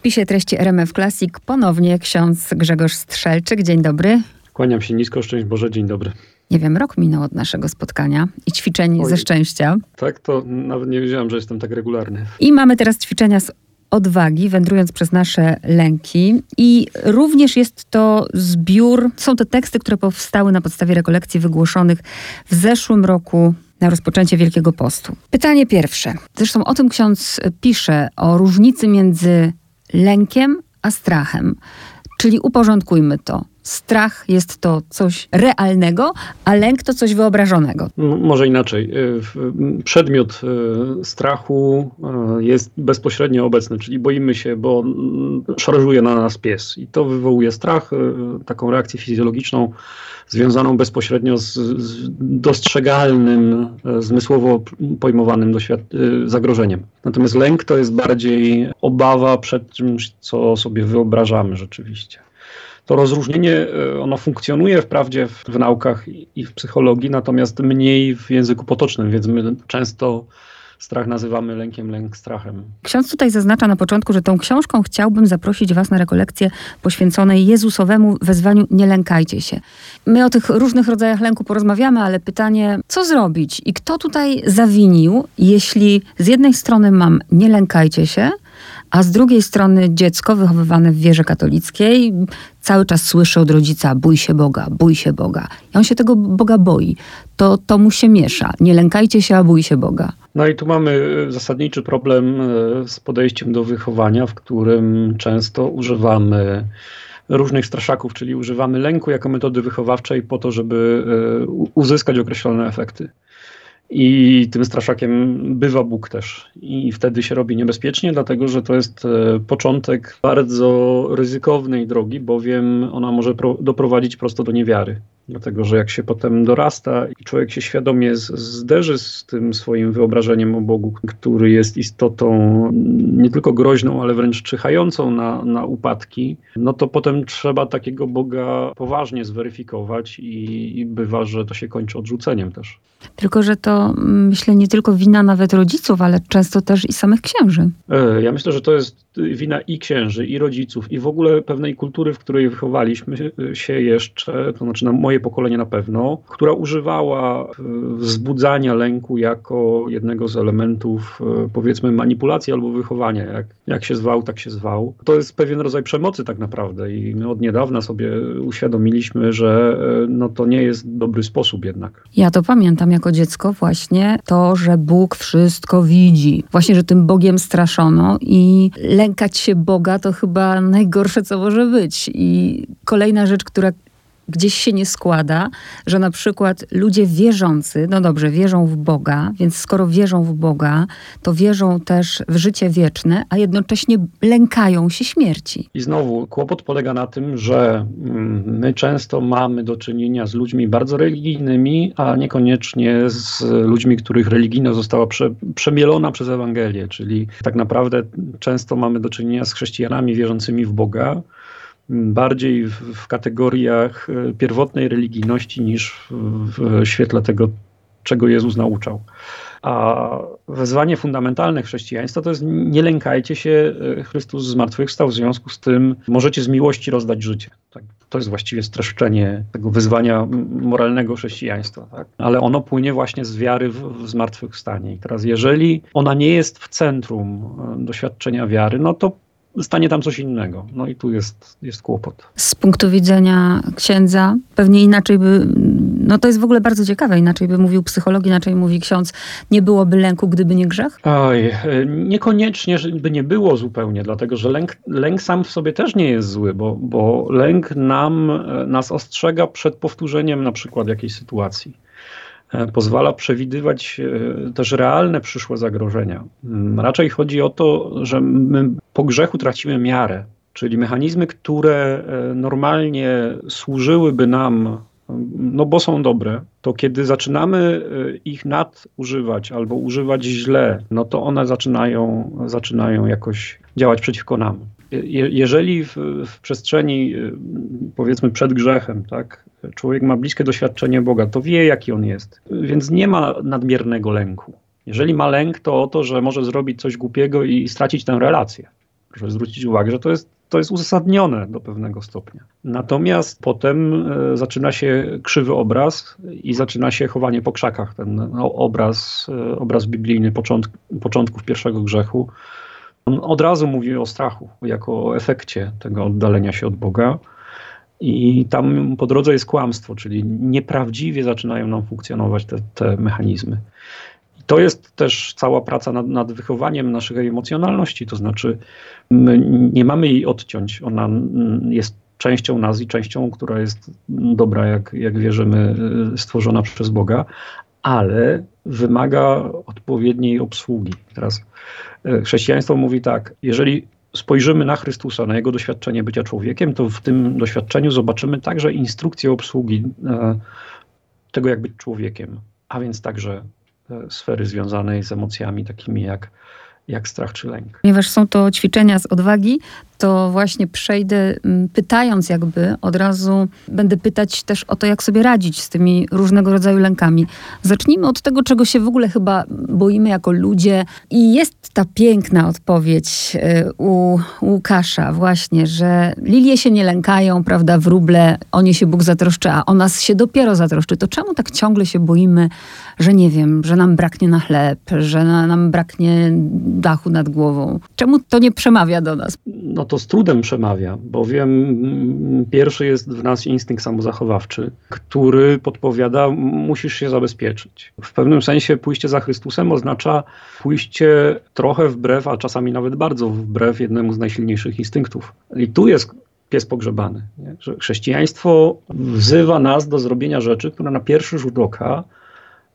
spisie treści RMF Classic ponownie ksiądz Grzegorz Strzelczyk. Dzień dobry. Kłaniam się nisko, szczęść Boże, dzień dobry. Nie wiem, rok minął od naszego spotkania i ćwiczeń Oj, ze szczęścia. Tak, to nawet nie wiedziałam, że jestem tak regularny. I mamy teraz ćwiczenia z odwagi, wędrując przez nasze lęki. I również jest to zbiór, są to teksty, które powstały na podstawie rekolekcji wygłoszonych w zeszłym roku na rozpoczęcie Wielkiego Postu. Pytanie pierwsze. Zresztą o tym ksiądz pisze, o różnicy między lękiem a strachem. Czyli uporządkujmy to. Strach jest to coś realnego, a lęk to coś wyobrażonego. Może inaczej. Y, przedmiot y, strachu y, jest bezpośrednio obecny, czyli boimy się, bo szarżuje na nas pies i to wywołuje strach, taką reakcję fizjologiczną związaną bezpośrednio z, z dostrzegalnym, zmysłowo pojmowanym zagrożeniem. Natomiast lęk to jest bardziej obawa przed czymś, co sobie wyobrażamy rzeczywiście to rozróżnienie, e, ono funkcjonuje wprawdzie w, w naukach i w psychologii, natomiast mniej w języku potocznym, więc my często strach nazywamy lękiem, lęk strachem. Ksiądz tutaj zaznacza na początku, że tą książką chciałbym zaprosić Was na rekolekcję poświęconej Jezusowemu wezwaniu Nie lękajcie się. My o tych różnych rodzajach lęku porozmawiamy, ale pytanie, co zrobić i kto tutaj zawinił, jeśli z jednej strony mam nie lękajcie się, a z drugiej strony dziecko wychowywane w wierze katolickiej cały czas słyszy od rodzica bój się Boga, bój się Boga. I on się tego Boga boi. To, to mu się miesza. Nie lękajcie się, a bój się Boga. No i tu mamy e, zasadniczy problem e, z podejściem do wychowania, w którym często używamy różnych straszaków, czyli używamy lęku jako metody wychowawczej po to, żeby e, uzyskać określone efekty. I tym straszakiem bywa Bóg też. I wtedy się robi niebezpiecznie, dlatego że to jest e, początek bardzo ryzykownej drogi, bowiem ona może doprowadzić prosto do niewiary. Dlatego, że jak się potem dorasta i człowiek się świadomie zderzy z tym swoim wyobrażeniem o Bogu, który jest istotą nie tylko groźną, ale wręcz czyhającą na, na upadki, no to potem trzeba takiego Boga poważnie zweryfikować i, i bywa, że to się kończy odrzuceniem też. Tylko, że to myślę nie tylko wina nawet rodziców, ale często też i samych księży. E, ja myślę, że to jest wina i księży, i rodziców, i w ogóle pewnej kultury, w której wychowaliśmy się jeszcze, to znaczy na moje pokolenie na pewno, która używała e, wzbudzania lęku jako jednego z elementów, e, powiedzmy, manipulacji albo wychowania. Jak, jak się zwał, tak się zwał. To jest pewien rodzaj przemocy tak naprawdę i my od niedawna sobie uświadomiliśmy, że no, to nie jest dobry sposób jednak. Ja to pamiętam jako dziecko właśnie, to, że Bóg wszystko widzi. Właśnie, że tym Bogiem straszono i lękać się Boga to chyba najgorsze, co może być. I kolejna rzecz, która gdzieś się nie składa, że na przykład ludzie wierzący, no dobrze, wierzą w Boga, więc skoro wierzą w Boga, to wierzą też w życie wieczne, a jednocześnie lękają się śmierci. I znowu kłopot polega na tym, że mm, my często mamy do czynienia z ludźmi bardzo religijnymi, a niekoniecznie z ludźmi, których religijność została prze, przemielona przez Ewangelię, czyli tak naprawdę często mamy do czynienia z chrześcijanami wierzącymi w Boga, bardziej w, w kategoriach e, pierwotnej religijności niż w, w świetle tego, czego Jezus nauczał. A wezwanie fundamentalne chrześcijaństwa to jest nie lękajcie się, e, Chrystus zmartwychwstał, w związku z tym możecie z miłości rozdać życie. Tak? To jest właściwie streszczenie tego wyzwania moralnego chrześcijaństwa. Tak? Ale ono płynie właśnie z wiary w, w zmartwychwstanie. I teraz jeżeli ona nie jest w centrum e, doświadczenia wiary, no to stanie tam coś innego. No i tu jest, jest kłopot. Z punktu widzenia księdza, pewnie inaczej by, no to jest w ogóle bardzo ciekawe, inaczej by mówił psycholog, inaczej mówi ksiądz, nie byłoby lęku, gdyby nie grzech? Oj, niekoniecznie by nie było zupełnie, dlatego że lęk, lęk sam w sobie też nie jest zły, bo, bo lęk nam, nas ostrzega przed powtórzeniem na przykład jakiejś sytuacji. E, pozwala przewidywać e, też realne przyszłe zagrożenia. Mm, raczej chodzi o to, że my po grzechu tracimy miarę, czyli mechanizmy, które e, normalnie służyłyby nam, no bo są dobre, to kiedy zaczynamy ich nadużywać albo używać źle, no to one zaczynają, zaczynają jakoś działać przeciwko nam. Je, jeżeli w, w, przestrzeni, powiedzmy przed grzechem, tak, człowiek ma bliskie doświadczenie Boga, to wie, jaki on jest, więc nie ma nadmiernego lęku. Jeżeli ma lęk, to o to, że może zrobić coś głupiego i stracić tę relację. Proszę zwrócić uwagę, że to jest, to jest uzasadnione do pewnego stopnia. Natomiast potem e, zaczyna się krzywy obraz i zaczyna się chowanie po krzakach. Ten no, obraz, e, obraz biblijny początk, początków pierwszego grzechu. On od razu mówi o strachu, jako o efekcie tego oddalenia się od Boga. I tam po drodze jest kłamstwo, czyli nieprawdziwie zaczynają nam funkcjonować te, te mechanizmy. I to jest też cała praca nad, nad wychowaniem naszej emocjonalności, to znaczy nie mamy jej odciąć. Ona jest częścią nas i częścią, która jest dobra, jak, jak wierzymy, stworzona przez Boga, ale wymaga odpowiedniej obsługi. Teraz e, chrześcijaństwo mówi tak, jeżeli spojrzymy na Chrystusa, na jego doświadczenie bycia człowiekiem, to w tym doświadczeniu zobaczymy także instrukcję obsługi e, tego, jak być człowiekiem, a więc także e, sfery związanej z emocjami takimi jak, jak strach czy lęk. Ponieważ są to ćwiczenia z odwagi, to właśnie przejdę mm, pytając jakby od razu, będę pytać też o to, jak sobie radzić z tymi różnego rodzaju lękami. Zacznijmy od tego, czego się w ogóle chyba boimy jako ludzie. I jest ta piękna odpowiedź y, u Łukasza właśnie, że lilie się nie lękają, prawda, wróble, o nie się Bóg zatroszczy, a o nas się dopiero zatroszczy. To czemu tak ciągle się boimy, że nie wiem, że nam braknie na chleb, że nam braknie dachu nad głową? Czemu to nie przemawia do nas? No to z trudem przemawia, bowiem mm, pierwszy jest w nas instynkt samozachowawczy, który podpowiada, musisz się zabezpieczyć. W pewnym sensie pójście za Chrystusem oznacza pójście trochę wbrew, a czasami nawet bardzo wbrew jednemu z najsilniejszych instynktów. I tu jest pies pogrzebany. Nie? Że chrześcijaństwo wzywa nas do zrobienia rzeczy, która na pierwszy rzut oka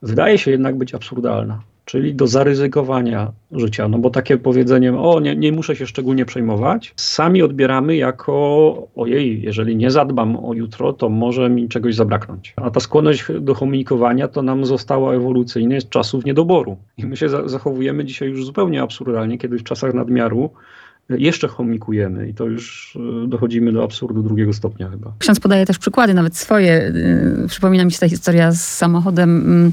wydaje się jednak być absurdalna czyli do zaryzykowania życia. No bo takie powiedzenie, o nie, nie muszę się szczególnie przejmować, sami odbieramy jako ojej, jeżeli nie zadbam o jutro, to może mi czegoś zabraknąć. A ta skłonność do komunikowania to nam została ewolucyjnie z czasów niedoboru. I my się za zachowujemy dzisiaj już zupełnie absurdalnie, kiedy w czasach nadmiaru jeszcze chomikujemy i to już e, dochodzimy do absurdu drugiego stopnia chyba. Ksiądz podaje też przykłady, nawet swoje. Yy, przypomina mi się ta historia z samochodem.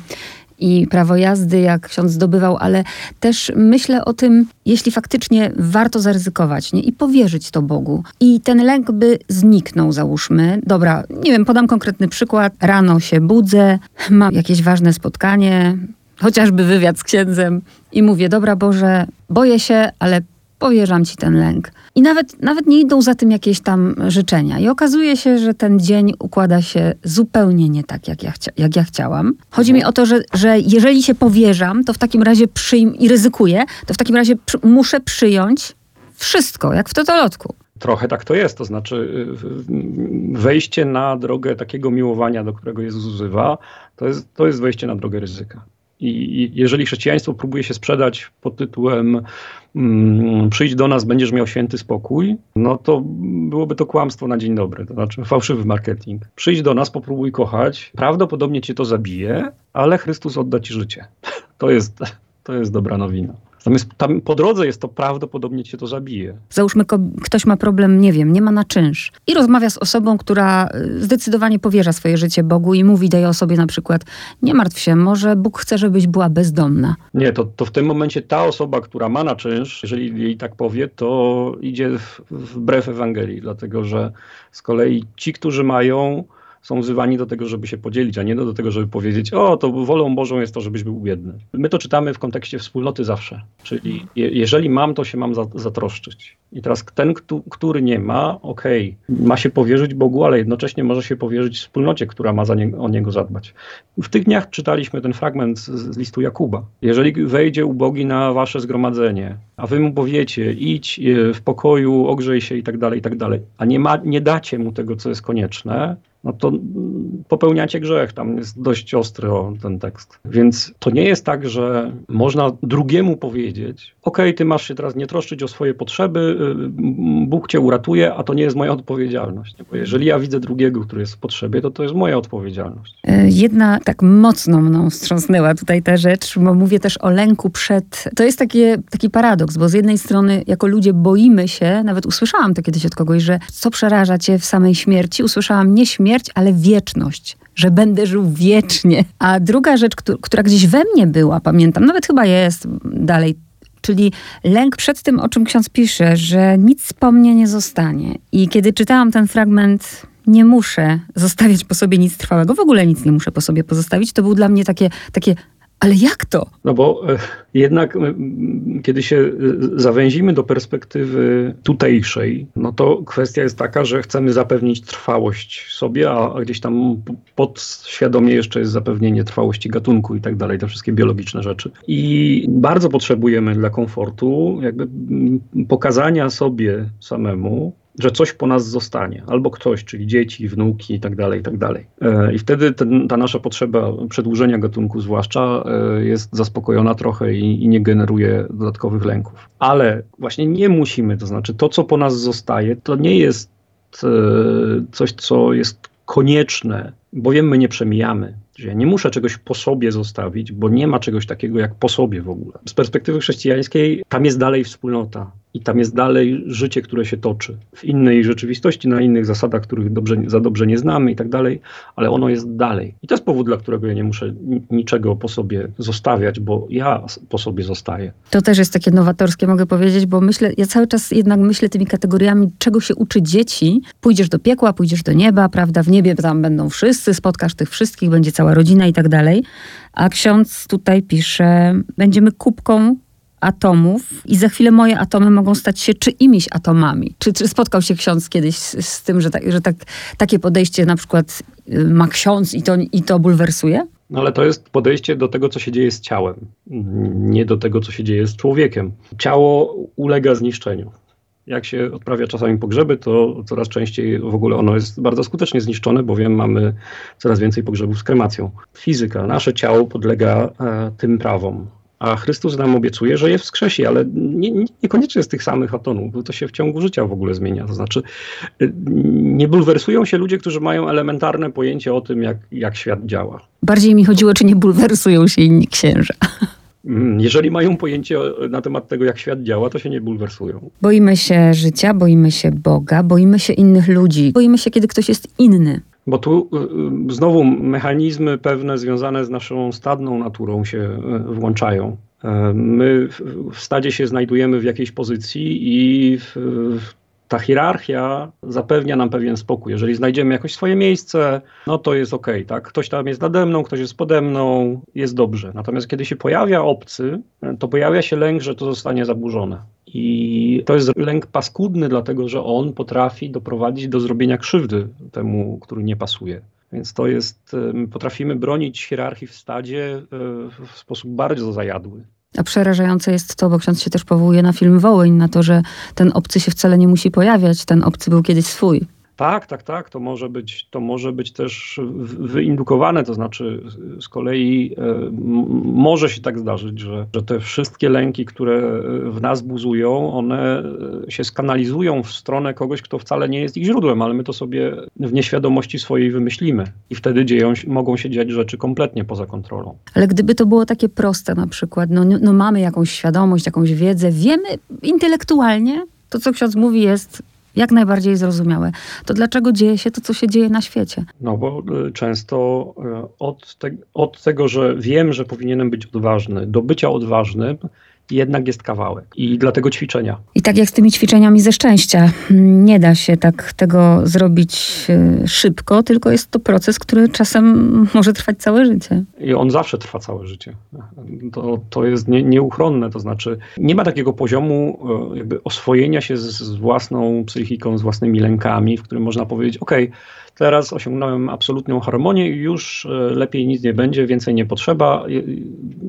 I prawo jazdy, jak ksiądz zdobywał, ale też myślę o tym, jeśli faktycznie warto zaryzykować nie? i powierzyć to Bogu. I ten lęk by zniknął, załóżmy. Dobra, nie wiem, podam konkretny przykład. Rano się budzę, mam jakieś ważne spotkanie, chociażby wywiad z księdzem i mówię, dobra Boże, boję się, ale powierzam ci ten lęk. I nawet, nawet nie idą za tym jakieś tam życzenia. I okazuje się, że ten dzień układa się zupełnie nie tak, jak ja, jak ja chciałam. Chodzi mi o to, że, że jeżeli się powierzam, to w takim razie przyjm i ryzykuję, to w takim razie przy muszę przyjąć wszystko, jak w totolotku. Trochę tak to jest, to znaczy y, wejście na drogę takiego miłowania, do którego Jezus wzywa, to jest, to jest wejście na drogę ryzyka. I jeżeli chrześcijaństwo próbuje się sprzedać pod tytułem mm, przyjdź do nas, będziesz miał święty spokój, no to byłoby to kłamstwo na dzień dobry, to znaczy fałszywy marketing. Przyjdź do nas, popróbuj kochać, prawdopodobnie cię to zabije, ale Chrystus odda ci życie. To jest, to jest dobra nowina. Natomiast tam po drodze jest to prawdopodobnie cię to zabije. Załóżmy, ktoś ma problem, nie wiem, nie ma na czynsz i rozmawia z osobą, która y, zdecydowanie powierza swoje życie Bogu i mówi tej osobie na przykład, nie martw się, może Bóg chce, żebyś była bezdomna. Nie, to, to w tym momencie ta osoba, która ma na czynsz, jeżeli jej tak powie, to idzie wbrew Ewangelii, dlatego że z kolei ci, którzy mają są wzywani do tego, żeby się podzielić, a nie do tego, żeby powiedzieć, o, to wolą Bożą jest to, żebyś był biedny. My to czytamy w kontekście wspólnoty zawsze, czyli je, jeżeli mam, to się mam zatroszczyć. I teraz ten, który nie ma, okej, okay, ma się powierzyć Bogu, ale jednocześnie może się powierzyć wspólnocie, która ma nie, o niego zadbać. W tych dniach czytaliśmy ten fragment z, z listu Jakuba. Jeżeli wejdzie ubogi na wasze zgromadzenie, a wy mu powiecie, idź e, w pokoju, ogrzej się i tak dalej, i tak dalej, a nie, ma, nie dacie mu tego, co jest konieczne, no to popełniacie grzech. Tam jest dość ostry o ten tekst. Więc to nie jest tak, że można drugiemu powiedzieć: OK, ty masz się teraz nie troszczyć o swoje potrzeby, y, Bóg cię uratuje, a to nie jest moja odpowiedzialność. Bo jeżeli ja widzę drugiego, który jest w potrzebie, to to jest moja odpowiedzialność. E, jedna tak mocno mną wstrząsnęła tutaj ta rzecz, bo mówię też o lęku przed. To jest takie, taki paradoks, bo z jednej strony, jako ludzie boimy się, nawet usłyszałam to kiedyś od kogoś, że co przeraża cię w samej śmierci? Usłyszałam nie śmierć, ale wieczność że będę żył wiecznie. A druga rzecz, która gdzieś we mnie była, pamiętam, nawet chyba jest dalej, Czyli lęk przed tym, o czym ksiądz pisze, że nic po mnie nie zostanie. I kiedy czytałam ten fragment, nie muszę zostawiać po sobie nic trwałego, w ogóle nic nie muszę po sobie pozostawić, to był dla mnie takie, takie ale jak to? No bo e, jednak kiedy się e, zawęzimy do perspektywy tutejszej, no to kwestia jest taka, że chcemy zapewnić trwałość sobie, a gdzieś tam podświadomie jeszcze jest zapewnienie trwałości gatunku i tak dalej, te wszystkie biologiczne rzeczy. I bardzo potrzebujemy dla komfortu jakby pokazania sobie samemu, że coś po nas zostanie, albo ktoś, czyli dzieci, wnuki i tak dalej, i tak dalej. E, I wtedy ten, ta nasza potrzeba przedłużenia gatunku zwłaszcza e, jest zaspokojona trochę i, i, nie generuje dodatkowych lęków. Ale właśnie nie musimy, to znaczy to, co po nas zostaje, to nie jest e, coś, co jest konieczne, bowiem my nie przemijamy. Ja nie muszę czegoś po sobie zostawić, bo nie ma czegoś takiego jak po sobie w ogóle. Z perspektywy chrześcijańskiej tam jest dalej wspólnota i tam jest dalej życie, które się toczy w innej rzeczywistości, na innych zasadach, których dobrze, za dobrze nie znamy i tak dalej, ale ono jest dalej. I to jest powód, dla którego ja nie muszę niczego po sobie zostawiać, bo ja po sobie zostaję. To też jest takie nowatorskie, mogę powiedzieć, bo myślę, ja cały czas jednak myślę tymi kategoriami, czego się uczy dzieci. Pójdziesz do piekła, pójdziesz do nieba, prawda? W niebie tam będą wszyscy, spotkasz tych wszystkich, będzie cała rodzina i tak dalej. A ksiądz tutaj pisze, będziemy kubką atomów i za chwilę moje atomy mogą stać się czyimiś atomami. Czy, czy spotkał się ksiądz kiedyś z, z tym, że, tak, że tak, takie podejście na przykład y, ma ksiądz i to, i to bulwersuje? No ale to jest podejście do tego, co się dzieje z ciałem, nie do tego, co się dzieje z człowiekiem. Ciało ulega zniszczeniu. Jak się odprawia czasami pogrzeby, to coraz częściej w ogóle ono jest bardzo skutecznie zniszczone, bowiem mamy coraz więcej pogrzebów z kremacją. Fizyka, nasze ciało podlega e, tym prawom a Chrystus nam obiecuje, że je wskrzesi, ale nie, nie, niekoniecznie z tych samych atomów, bo to się w ciągu życia w ogóle zmienia. To znaczy, y, nie bulwersują się ludzie, którzy mają elementarne pojęcie o tym, jak, jak świat działa. Bardziej mi chodziło, czy nie bulwersują się inni księża. Mm, jeżeli mają pojęcie na temat tego, jak świat działa, to się nie bulwersują. Boimy się życia, boimy się Boga, boimy się innych ludzi, boimy się, kiedy ktoś jest inny. Bo tu y, y, znowu mechanizmy pewne związane z naszą stadną naturą się y, włączają. My w stadzie się znajdujemy w jakiejś pozycji i ta hierarchia zapewnia nam pewien spokój. Jeżeli znajdziemy jakoś swoje miejsce, no to jest ok, tak? Ktoś tam jest nade mną, ktoś jest pode mną, jest dobrze. Natomiast kiedy się pojawia obcy, to pojawia się lęk, że to zostanie zaburzone. I to jest lęk paskudny, dlatego że on potrafi doprowadzić do zrobienia krzywdy temu, który nie pasuje. Więc to jest, potrafimy bronić hierarchii w stadzie e, w sposób bardzo zajadły. A przerażające jest to, bo ksiądz się też powołuje na film Wołyń, na to, że ten obcy się wcale nie musi pojawiać, ten obcy był kiedyś swój. Tak, tak, tak. To może być, to może być też wyindukowane, to znaczy z kolei e, może się tak zdarzyć, że, że te wszystkie lęki, które w nas buzują, one e, się skanalizują w stronę kogoś, kto wcale nie jest ich źródłem, ale my to sobie w nieświadomości swojej wymyślimy. I wtedy dzieją, mogą się dziać rzeczy kompletnie poza kontrolą. Ale gdyby to było takie proste na przykład, no, no mamy jakąś świadomość, jakąś wiedzę, wiemy intelektualnie, to co ksiądz mówi jest jak najbardziej zrozumiałe. To dlaczego dzieje się to, co się dzieje na świecie? No bo y, często y, od, te, od tego, że wiem, że powinienem być odważny, do bycia odważnym, jednak jest kawałek. I dlatego ćwiczenia. I tak jak z tymi ćwiczeniami ze szczęścia. Nie da się tak tego zrobić e, szybko, tylko jest to proces, który czasem może trwać całe życie. I on zawsze trwa całe życie. To, to jest nie, nieuchronne. To znaczy, nie ma takiego poziomu e, jakby oswojenia się z, z własną psychiką, z własnymi lękami, w którym można powiedzieć, ok, Teraz osiągnąłem absolutną harmonię i już e, lepiej nic nie będzie, więcej nie potrzeba.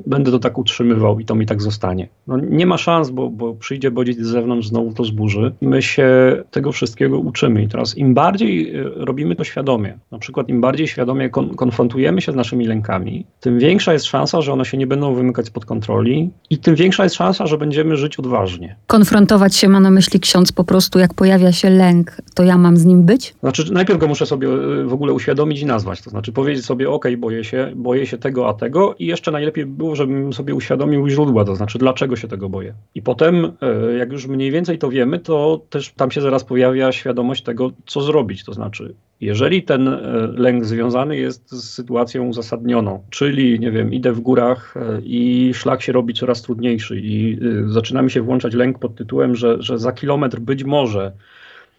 Będę to tak utrzymywał i to mi tak zostanie. No, nie ma szans, bo, bo przyjdzie bodziec z zewnątrz, znowu to zburzy. My się tego wszystkiego uczymy. I teraz im bardziej e, robimy to świadomie, na przykład im bardziej świadomie kon konfrontujemy się z naszymi lękami, tym większa jest szansa, że one się nie będą wymykać spod kontroli i tym większa jest szansa, że będziemy żyć odważnie. Konfrontować się ma na myśli ksiądz po prostu, jak pojawia się lęk, to ja mam z nim być? Znaczy, najpierw go muszę sobie y, w ogóle uświadomić i nazwać. To znaczy powiedzieć sobie, ok, boję się, boję się tego, a tego i jeszcze najlepiej było, żebym sobie uświadomił źródła, to znaczy dlaczego się tego boję. I potem, y, jak już mniej więcej to wiemy, to też tam się zaraz pojawia świadomość tego, co zrobić. To znaczy Jeżeli ten e, lęk związany jest z sytuacją uzasadnioną, czyli, nie wiem, idę w górach e, i szlak się robi coraz trudniejszy i e, zaczyna mi się włączać lęk pod tytułem, że, że za kilometr być może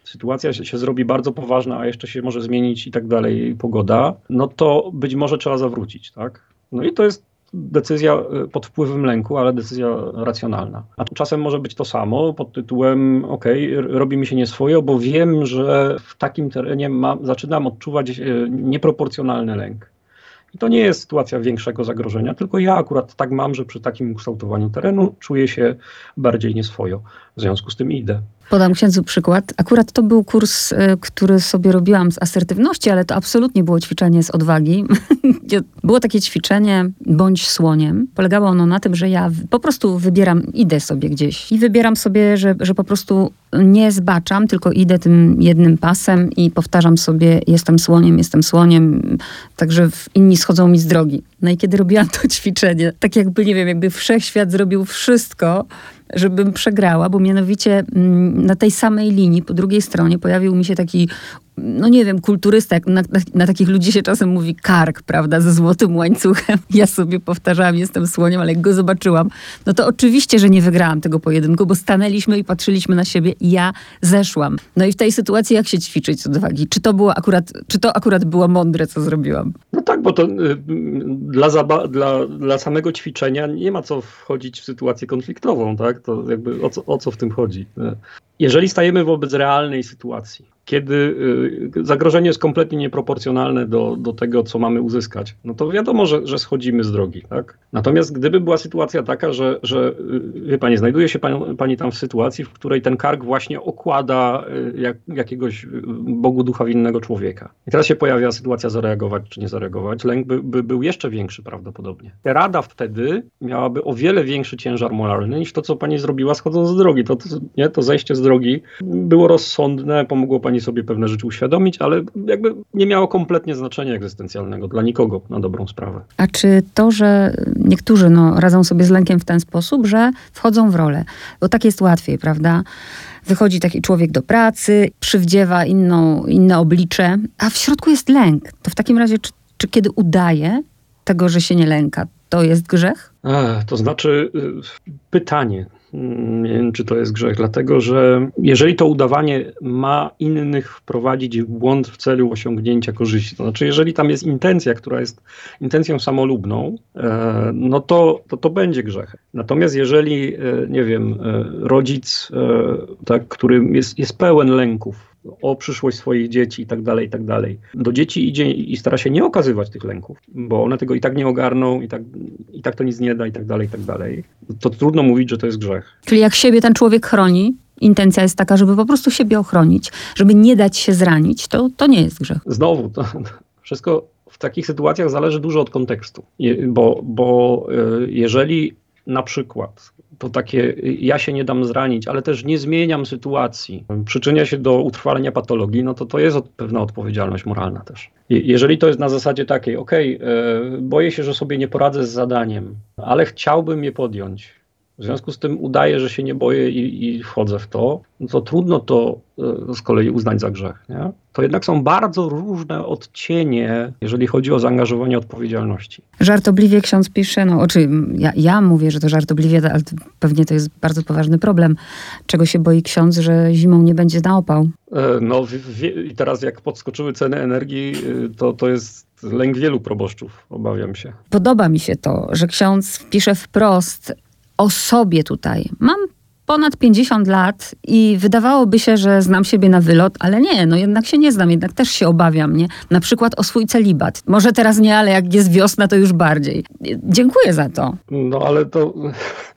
sytuacja się zrobi bardzo poważna, a jeszcze się może zmienić i tak dalej pogoda, no to być może trzeba zawrócić, tak? No i to jest decyzja e, pod wpływem lęku, ale decyzja racjonalna. A czasem może być to samo pod tytułem: OK, robi mi się nieswoje, bo wiem, że w takim terenie zaczynam odczuwać e, nieproporcjonalny lęk. I to nie jest sytuacja większego zagrożenia, tylko ja akurat tak mam, że przy takim ukształtowaniu terenu czuję się bardziej nieswojo. W związku z tym idę. Podam księdzu przykład. Akurat to był kurs, e, który sobie robiłam z asertywności, ale to absolutnie było ćwiczenie z odwagi. było takie ćwiczenie bądź słoniem. Polegało ono na tym, że ja po prostu wybieram, idę sobie gdzieś i wybieram sobie, że, że po prostu nie zbaczam, tylko idę tym jednym pasem i powtarzam sobie jestem słoniem, jestem słoniem, także inni schodzą mi z drogi. No i kiedy robiłam to ćwiczenie, tak jakby, nie wiem, jakby wszechświat zrobił wszystko, żebym przegrała, bo mianowicie mm, na tej samej linii, po drugiej stronie pojawił mi się taki no nie wiem, kulturysta, na, na, na, takich ludzi się czasem mówi kark, prawda, ze złotym łańcuchem. Ja sobie powtarzałam, jestem słoniem, ale jak go zobaczyłam, no to oczywiście, że nie wygrałam tego pojedynku, bo stanęliśmy i patrzyliśmy na siebie i ja zeszłam. No i w tej sytuacji jak się ćwiczyć z odwagi? Czy to było akurat, czy to akurat było mądre, co zrobiłam? No tak, bo to y, dla, zaba- dla, dla samego ćwiczenia nie ma co wchodzić w sytuację konfliktową, tak? To jakby o co, o co w tym chodzi? Jeżeli stajemy wobec realnej sytuacji, kiedy y, zagrożenie jest kompletnie nieproporcjonalne do, do tego, co mamy uzyskać, no to wiadomo, że, że schodzimy z drogi. Tak? Natomiast gdyby była sytuacja taka, że, że y, wie pani, znajduje się pani, pani tam w sytuacji, w której ten kark właśnie okłada y, jak, jakiegoś Bogu ducha winnego człowieka. I teraz się pojawia sytuacja zareagować czy nie zareagować. Lęk by, by był jeszcze większy prawdopodobnie. Rada wtedy miałaby o wiele większy ciężar moralny niż to, co pani zrobiła schodząc z drogi. To, to, nie, to zejście z drogi było rozsądne, pomogło pani sobie pewne rzeczy uświadomić, ale jakby nie miało kompletnie znaczenia egzystencjalnego dla nikogo na dobrą sprawę. A czy to, że niektórzy no, radzą sobie z lękiem w ten sposób, że wchodzą w rolę, bo tak jest łatwiej, prawda? Wychodzi taki człowiek do pracy, przywdziewa inną, inne oblicze, a w środku jest lęk. To w takim razie, czy, czy kiedy udaje tego, że się nie lęka, to jest grzech? A, to znaczy, y, pytanie. Nie wiem, czy to jest grzech, dlatego że jeżeli to udawanie ma innych wprowadzić w błąd w celu osiągnięcia korzyści, to znaczy, jeżeli tam jest intencja, która jest intencją samolubną, e, no to, to to będzie grzech. Natomiast jeżeli, e, nie wiem, e, rodzic, tak, który jest, jest pełen lęków, o przyszłość swoich dzieci i tak dalej, i tak dalej. Do dzieci idzie i stara się nie okazywać tych lęków, bo one tego i tak nie ogarną, i tak, i tak to nic nie da, i tak dalej, i tak dalej. To trudno mówić, że to jest grzech. Czyli jak siebie ten człowiek chroni, intencja jest taka, żeby po prostu siebie ochronić, żeby nie dać się zranić, to, to nie jest grzech. Znowu, to, to wszystko w takich sytuacjach zależy dużo od kontekstu, bo, bo e, jeżeli na przykład to takie ja się nie dam zranić, ale też nie zmieniam sytuacji, przyczynia się do utrwalenia patologii, no to to jest pewna odpowiedzialność moralna też. Jeżeli to jest na zasadzie takiej, ok, boję się, że sobie nie poradzę z zadaniem, ale chciałbym je podjąć, w związku z tym udaję, że się nie boję i, i wchodzę w to, no to trudno to e, z kolei uznać za grzech. Nie? To jednak są bardzo różne odcienie, jeżeli chodzi o zaangażowanie odpowiedzialności. Żartobliwie ksiądz pisze, no oczy, ja, ja mówię, że to żartobliwie, ale pewnie to jest bardzo poważny problem. Czego się boi ksiądz, że zimą nie będzie na opał? E, no i teraz jak podskoczyły ceny energii, e, to, to jest lęk wielu proboszczów, obawiam się. Podoba mi się to, że ksiądz pisze wprost, o sobie tutaj. Mam ponad 50 lat i wydawałoby się, że znam siebie na wylot, ale nie, no jednak się nie znam, jednak też się obawiam, nie? Na przykład o swój celibat. Może teraz nie, ale jak jest wiosna, to już bardziej. Dziękuję za to. No ale to,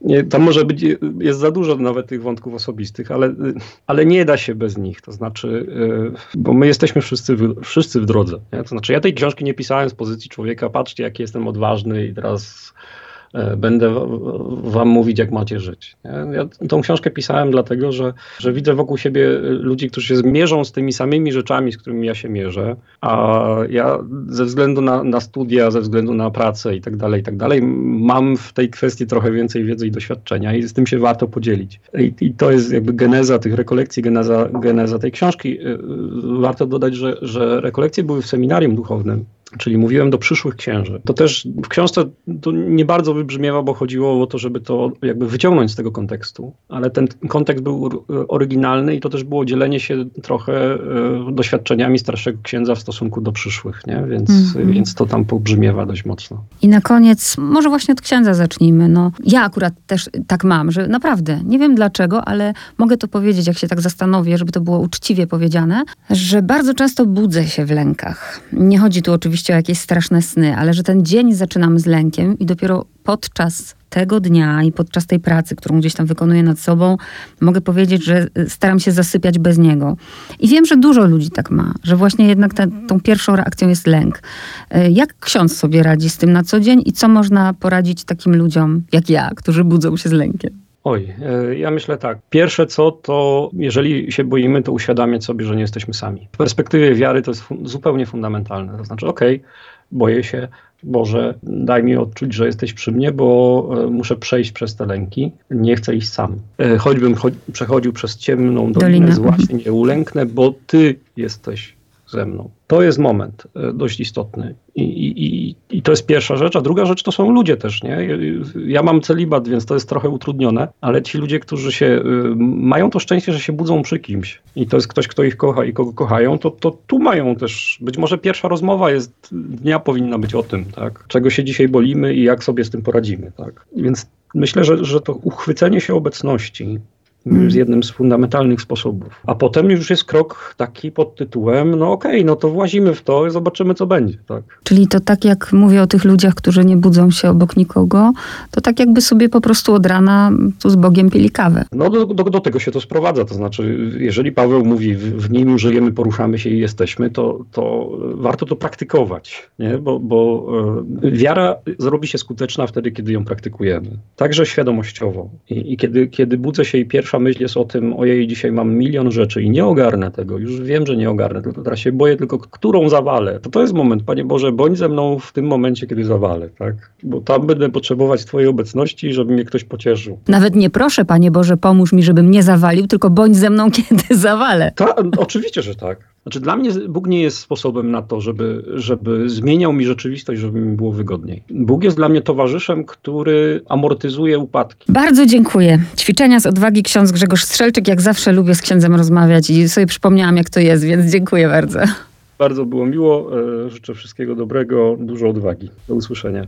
nie, tam może być, jest za dużo nawet tych wątków osobistych, ale, ale nie da się bez nich, to znaczy, y, bo my jesteśmy wszyscy, wszyscy w drodze, nie? To znaczy ja tej książki nie pisałem z pozycji człowieka, patrzcie jaki jestem odważny i teraz e, będę wam mówić, jak macie żyć. Ja tą książkę pisałem dlatego, że, że widzę wokół siebie ludzi, którzy się zmierzą z tymi samymi rzeczami, z którymi ja się mierzę, a ja ze względu na, na studia, ze względu na pracę i tak dalej, i tak dalej, mam w tej kwestii trochę więcej wiedzy i doświadczenia i z tym się warto podzielić. I, i to jest jakby geneza tych rekolekcji, geneza, geneza tej książki. Y, warto dodać, że, że rekolekcje były w seminarium duchownym czyli mówiłem do przyszłych księży. To też w książce to nie bardzo wybrzmiewa, bo chodziło o to, żeby to jakby wyciągnąć z tego kontekstu, ale ten kontekst był oryginalny i to też było dzielenie się trochę e, doświadczeniami starszego księdza w stosunku do przyszłych, nie? Więc, mm-hmm. więc to tam pobrzmiewa dość mocno. I na koniec, może właśnie od księdza zacznijmy. No, ja akurat też tak mam, że naprawdę, nie wiem dlaczego, ale mogę to powiedzieć, jak się tak zastanowię, żeby to było uczciwie powiedziane, że bardzo często budzę się w lękach. Nie chodzi tu oczywiście oczywiście o jakieś straszne sny, ale że ten dzień zaczynam z lękiem i dopiero podczas tego dnia i podczas tej pracy, którą gdzieś tam wykonuję nad sobą, mogę powiedzieć, że y, staram się zasypiać bez niego. I wiem, że dużo ludzi tak ma, że właśnie jednak ta, tą pierwszą reakcją jest lęk. Y, jak ksiądz sobie radzi z tym na co dzień i co można poradzić takim ludziom jak ja, którzy budzą się z lękiem? Oj, e, ja myślę tak. Pierwsze co, to jeżeli się boimy, to uświadamiać sobie, że nie jesteśmy sami. W perspektywie wiary to jest zupełnie fundamentalne. To znaczy, okej, okay, boję się, Boże, daj mi odczuć, że jesteś przy mnie, bo e, muszę przejść przez te lęki. Nie chcę iść sam. E, choćbym cho przechodził przez ciemną dolinę zła się nie ulęknę, bo Ty jesteś ze mną. To jest moment e, dość istotny. I, i, I, to jest pierwsza rzecz. A druga rzecz to są ludzie też. Nie? Ja mam celibat, więc to jest trochę utrudnione, ale ci ludzie, którzy się y, mają to szczęście, że się budzą przy kimś i to jest ktoś, kto ich kocha i kogo kochają, to, to tu mają też. Być może pierwsza rozmowa jest dnia powinna być o tym, tak? czego się dzisiaj bolimy i jak sobie z tym poradzimy. Tak? Więc myślę, że, że to uchwycenie się obecności jest mm. jednym z fundamentalnych sposobów. A potem już jest krok taki pod tytułem, no okej, okay, no to włazimy w to i zobaczymy, co będzie. Tak. Czyli to tak jak mówię o tych ludziach, którzy nie budzą się obok nikogo, to tak jakby sobie po prostu od rana tu z Bogiem pili kawę. No do, do, do tego się to sprowadza. To znaczy, jeżeli Paweł mówi, w, w nim żyjemy, poruszamy się i jesteśmy, to, to warto to praktykować, nie? bo, bo e, wiara zrobi się skuteczna wtedy, kiedy ją praktykujemy. Także świadomościowo. I, i kiedy, kiedy budzę się i pierwsza pierwsza myśl jest o tym, ojej, dzisiaj mam milion rzeczy i nie ogarnę tego, już wiem, że nie ogarnę, tylko teraz się boję tylko, którą zawalę. To to jest moment, Panie Boże, bądź ze mną w tym momencie, kiedy zawalę, tak? Bo tam będę potrzebować Twojej obecności, żeby mnie ktoś pocieszył. Nawet nie proszę, Panie Boże, pomóż mi, żebym nie zawalił, tylko bądź ze mną, kiedy zawalę. Ta, oczywiście, że tak. Znaczy dla mnie Bóg nie jest sposobem na to, żeby, żeby zmieniał mi rzeczywistość, żeby mi było wygodniej. Bóg jest dla mnie towarzyszem, który amortyzuje upadki. Bardzo dziękuję. Ćwiczenia z odwagi ksiądz Grzegorz Strzelczyk. Jak zawsze lubię z księdzem rozmawiać i sobie przypomniałam, jak to jest, więc dziękuję bardzo. Bardzo było miło. E, życzę wszystkiego dobrego, dużo odwagi. Do usłyszenia.